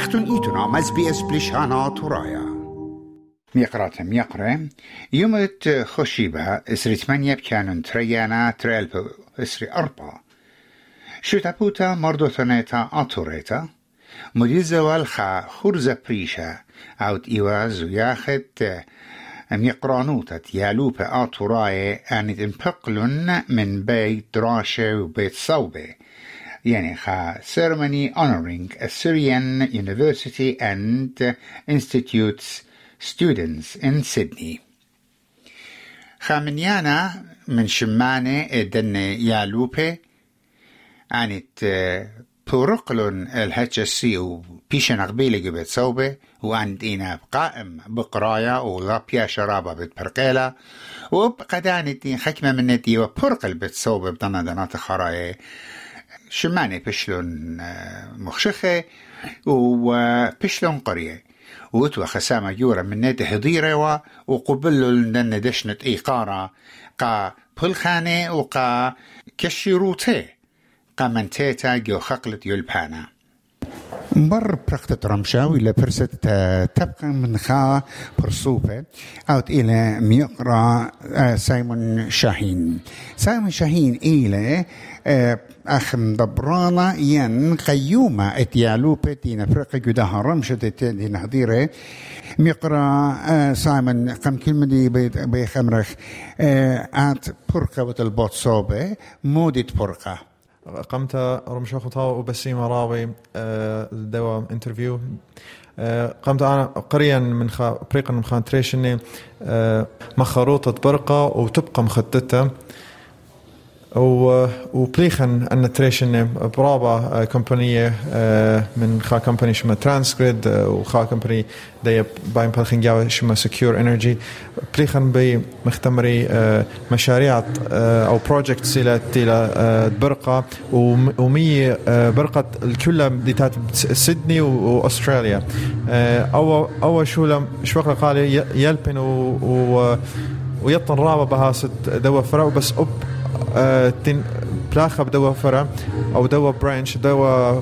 اختون ايتونا مز بي اس بلشانا ترايا ميقرات ميقرة. يومت خشيبة إسري ثمانية بكانون تريانا تريلبو إسري أربعة. شو تابوتا مردو ثنيتا أطوريتا مدير زوال خا خرزة بريشة. عود إيواز وياخد ميقرانوتا يالوبة آتوراي أنت انبقلن من بيت دراشة وبيت صوبة. يعني خا ceremony honoring Assyrian University and Institutes students in Sydney. خامنيانا من شمانة دن يالوبي عنت بورقلون الهتشسي وبيشن قبيلة جبت صوبة وعند إنا قائم بقراية وغابيا شرابة بتبرقيلة وبقدانت حكمة من ندي وبرقل بتصوبة بدنا دنات خراية شمانة بشلون مخشخة وبشلون قرية. وتوا خسامة جورا من نيت هضيرة وقبلوا لن دشنت إيقارة قا بلخانة وقا كشيروتي قا منتيتا جو خقلت يلبانا مر برختة رمشاوي لبرسة تبقى من خا برصوبة أوت إلى ميقرأ سايمون شاهين. سايمون شاهين إلى أخ مدبرانا ين قيومة إتيالوبة دينا فرقة جدها رمشة دين هديرة ميقرأ سايمون قم كلمة دي بيخمرخ آت برقة وتلبوت صوبة. مودت برقة قمت رمشو خطاوة وبسيم راوي الدوا انترفيو. قمت أنا قريا من خا بريقا من خان تريشني مخروطة برقة وتبقى مخططة. وبليخن ان تريشن برابا كومبانية من خا كومباني شما ترانسكريد وخا كومباني دي باين بالخن جاوا شما سكيور انرجي بليخن بي مختمري مشاريع أو بروجكت سيلا تيلا برقة ومي برقة الكلها ديتات سيدني واستراليا أو أو شو شو قال يلبن و ويطن رابا بها دوا فرا بس أب تن بلاخة بدوا فرع أو دوا برانش دوا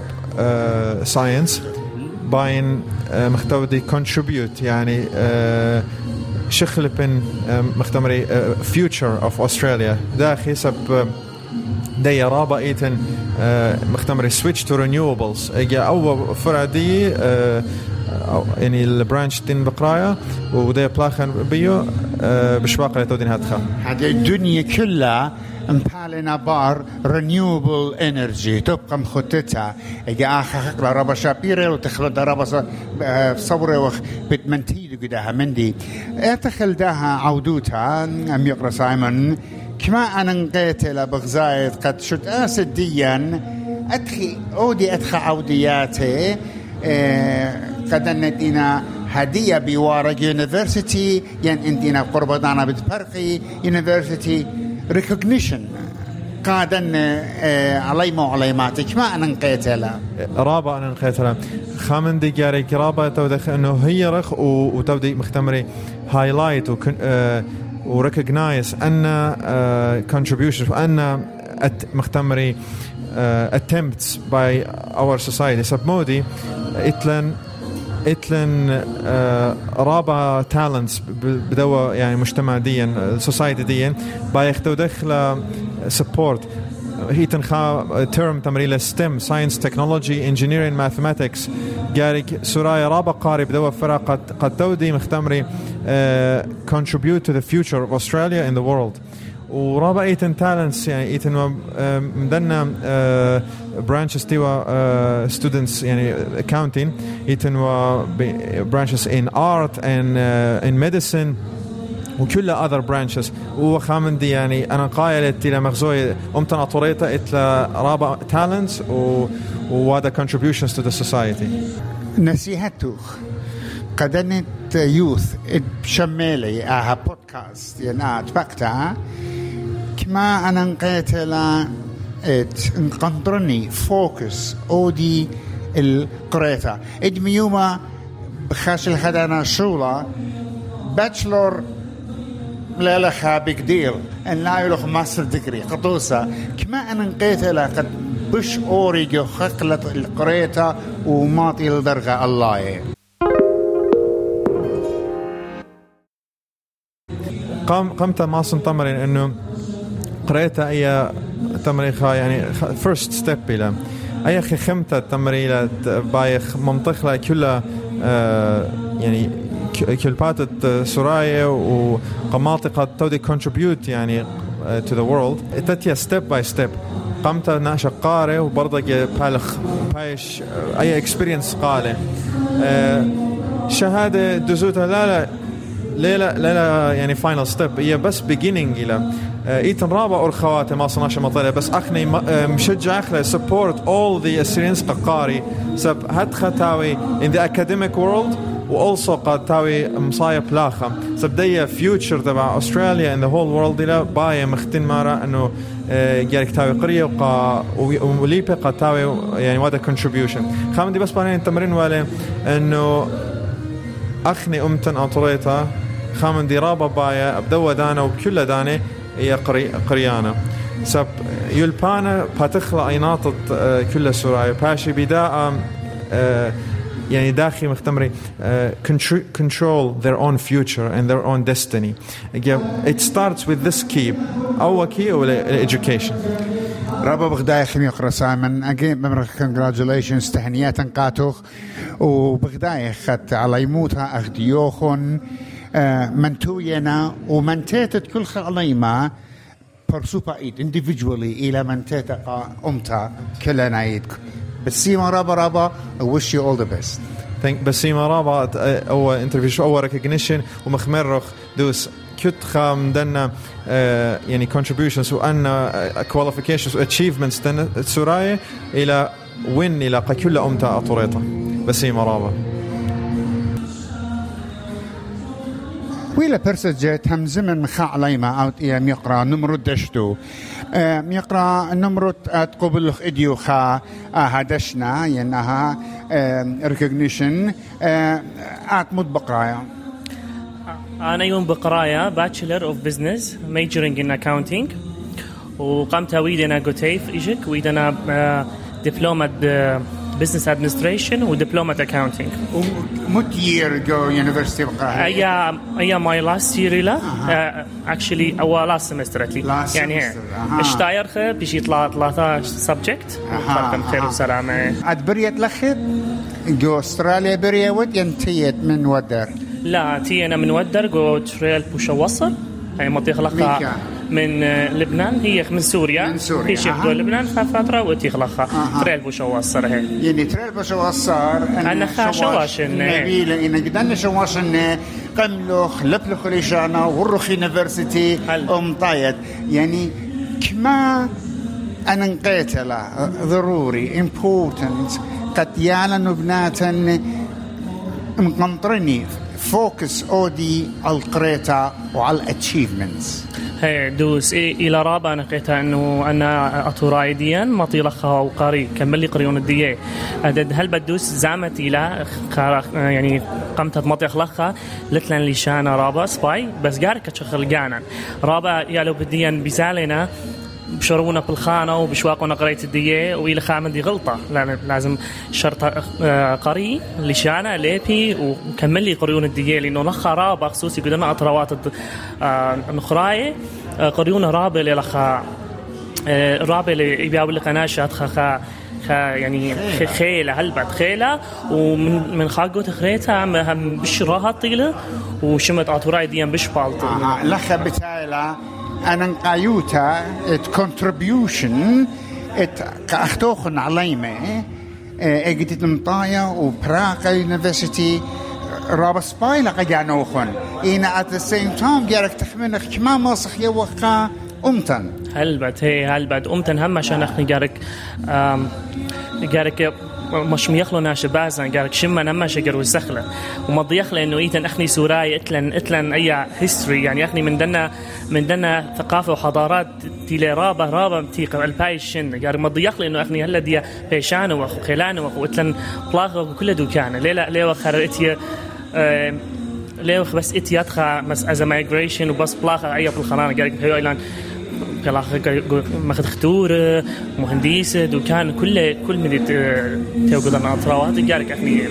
ساينس باين مختودي contribute يعني شخل بن مختمري future of Australia. داخل سب دي رابا ايتن مختمري switch to renewables. اجا أو فرع دي يعني البرانش تين بقرايا ودي بلاخن بيو بشواق تودين هاتخا. هذه الدنيا كلها مبالنا بار رينيوبل انرجي تبقى مخطتها اخر خقلا ربا شابيرة وتخلد ربا صورة وخ بتمنتيد قداها مندي اتخل داها عودوتها ام يقرا سايمون كما أنا نقيت بغزايد قد شد اسديا ادخي اودي ادخى عودياتي قد ندينا هدية بوارق يونيفرسيتي ين اندينا قربضانا بتبرقي يونيفرسيتي ريكوجنيشن قادن علي مو عليماتك ما أنا نقيتها رابع أنا نقيتها خامن دي جاري رابع تودخ إنه هي رخ وتودي مختمري هايلايت وريكوجنايز أن contributions وان مختمري attempts by our society. سبمودي إتلن إتلن رابع تالنتس بدوا يعني مجتمع ديا سوسايتي ديا بايختو دخل سبورت هي تنخا ترم تمريل ستيم ساينس تكنولوجي انجينيرين ماثماتكس جاريك سورايا رابع قاري بدوا فرق قد تودي مختمري contribute to the future of Australia in the world. ورابع ايتن تالنتس يعني ايتن مدنا برانشز تيوا ستودنتس يعني accounting. ايتن برانشز in art and uh, in medicine. وكل other branches. وخامن دي يعني أنا قايل إلى مغزوي امتنا طريطة اتلا رابع و وهذا contributions to the society. نصيحته قدنت يوث بشمالي آها بودكاست يعني اتبقتها كما أنا نقيت لا انقنطرني. فوكس. أودي القريتا ادميوما بخاش الخدانا شولا. باتشلور. لا بيج ديل إن لا يلوخ ماستر ديجري. قطوسة كما أنا نقيت قد بش أوريجو خقلة القريتا وماطي الدرغة الله. قام قمت ما تمرين إنه قريتها أي تمرين خا يعني فيرست ستيب إلى. أي خي خمتة تمرين بايخ منطقة كلها آه يعني كل باتت سرايا وقماطقة تودي contribute يعني uh, to the world. تتيا ستيب باي ستيب قمت ناشا قاري وبرضك بالخ بايش أي اكسبيرينس قالي آه شهادة دزوتها. لا لا. لا لا لا يعني فاينل ستيب هي بس بيجينينج إلى. إيتن رابع اور خواتي ما صناش مطلع بس أخني مشجع اخلي سبورت اول ذا اسيرينس قاري. سب هات ختاوي ان ذا اكاديميك وورلد واولسو قد تاوي مصايب لاخا. سبدية فيوتشر تبع استراليا ان ذا هول وورلد إلى. باية مختن مارا إنه جارك تاوي قرية وقا وليبي قد تاوي يعني وادا كونتريبيوشن خامدي بس بانين تمرين والي إنه أخني أمتن اطريتا خامن دي رابا بايا بدوا دانا وبكل داني هي قري قريانا سب يلبانا باتخلا ايناطت كل سوراي باشي بداء يعني داخلي مختمري uh, control their own future and their own destiny. It starts with this key. أول key هو education. رابا بغداي خمي يقرا سايمن اجين بمرك كونجراتulations تهنيات قاتوخ وبغداي خت على يموتها اخديوخن منتوينا ومنتيتت كل خليما برسوبا ايد individually إلى منتيتا أمتا كلنا ايد بسيما رابا رابا wish you all the best. Thank بسيما رابا أو انترفيو أو ريكوجنيشن ومخمرخ دوس كت خام دنا يعني contributions وأن qualifications achievements سوراي إلى وين إلى كل أمتا اطوريتا بسيما رابا. ويلا برسجت هم زمن مخا عليما أو يم يقرا نمرد دشتو. يقرا نمرد تقبل إديو خا هدشنا ينها ريكوجنيشن آت مد بقرايا. أنا يوم بقرايا باتشلر اوف بزنس ميجرينج ان اكاونتينج وقمت ويدنا جوتيف ايجك ويدنا دبلومه business administration ودبلومة accounting. What year go university بقراها؟ أي أي my last year لا uh, actually أو last semester at last يعني semester. اشتاير خ بيجي طلع 13 subject فرقم خير وسلامة. عاد بريت لخت جو أستراليا بريا ود ينتيت من ودر. لا تي أنا من ودر جو تريل بوش وصل هي منطقة لقى من لبنان. هي من سوريا. من سوريا. هي شيخ لبنان فترة وتي خلقها تريل بو شواصر هي. يعني تريل بو شواصر أنا خا شواش نبيل إن قدنا شواش إن قملوخ لبلخ ليشانا ورخ يونيفرسيتي أم طايد يعني كما أنا نقيت له ضروري important. قد يالا نبناتا مقنطرني فوكس أودي على القريتا وعلى الاتشيفمنتس هي دوس. إيه إلى رابع أنا قيتها إنه أنا اطورايديا ما طيلخها وقاري كمل لي قريون الدية. أدد هل بدوس زعمت إلى يعني قمت مطيخ لخها لتلن لي شانا رابا سباي. بس قارك تشغل جانا رابا يا لو بديا بيسالنا بشرونا بالخانه وبشواقنا قريت الدية وإلى خامن دي غلطة. لازم شرط قري لشانا ليبي وكمل لي قريون الدية لأنه نخا رابا خصوصي قدنا اطروات نخراي قريون رابا لخا رابا اللي يبيعوا لك ناشات خا خا يعني خيلة. هلبت خيلة. ومن من خاقو تخريتها هم بشراها طيلة وشمت اطوراي ديان بشبالت آه لخا بتايلا أنا نقايوتا إت كونتريبيوشن إت كأختوخن عليمة اجدت مطايا وبراغا يونيفرسيتي رابا سباي لقا جانوخن إينا at the same time جارك تخمنخ كما مصخ يوخا أمتن. هلبت هي هلبت أمتن؟ هم عشان أخني جارك جارك مش ميخلو ناش بازن قالك شما نما شجر وسخلة وما ضيخلة إنه إيتن أخني سوراي إتلن إتلن أي هيستوري يعني أخني من دنا من دنا ثقافة وحضارات تيلي رابا رابا تي الباي شن. قال ما ضيخلة إنه أخني هلا دي بيشان وخو خلان وخو إتلن بلاغة وكل دوكان ليه لا ليه وخر اتيا آه ليه بس اتياتخا مس از مايجريشن وبس بلاغة اي بالخلانة قالك هيو أيلان كلا ماخذ خطورة مهندسة دوكان كل كل مدي تيوجد أنا أطراوات جارك أخني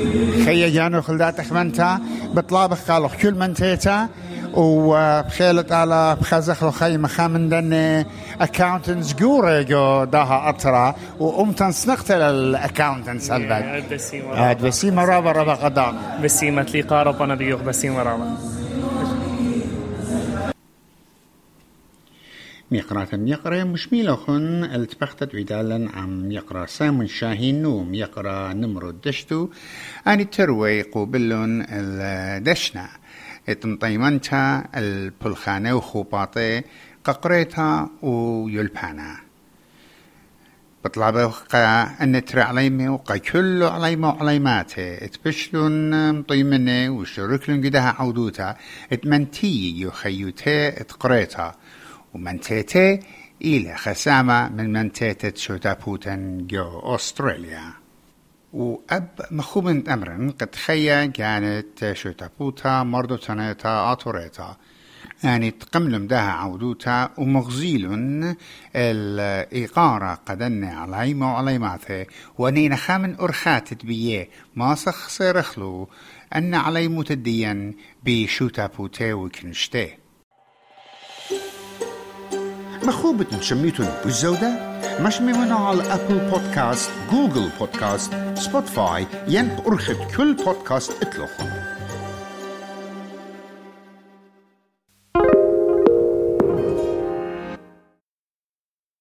خي جانو خلدات أخمنتا بطلابخ قالوا كل من تيتا وبخيلت على بخزخ لو خي مخامن دن اكاونتنس جوري جو داها أطرا وأمتن سنقت الاكاونتنس هاد بسيمة رابا رابا قدام بسيمة لي قارب أنا بيوخ بسيمة رابا ميقرات ميقرا مش ميلوخن التبختت عدالا عم يقرا سامن شاهين نوم. يقرا نمرو دشتو آني تروي قوبلون الدشنا. اتمطيمنتا البلخانة وخوباطي ققريتا ويلبانا. بطلب أن ترى عليمي وقا كل عليمي وعليماتة. إتبشلون مطيمنة وشركلون قدها عودوتا. إتمنتي يخيوتي إتقريتا. ومنتيتي إلى خسامة من منتيتة شوتابوتن جو أستراليا. وأب مخوبن أمرن قد خيا كانت شوتابوتا مردو تنيتا آتوريتا. يعني تقملم دها عودوتا ومغزيل الإقارة قدن علي مو علي ماثي. وانين خامن أرخات بيه ما سخ سيرخلو أن علي متديا بشوتا بوتي وكنشتي مخوبة شميتون بالزودة؟ مش ممنوع على أبل بودكاست جوجل بودكاست سبوتفاي ين أرخد كل بودكاست اطلقهم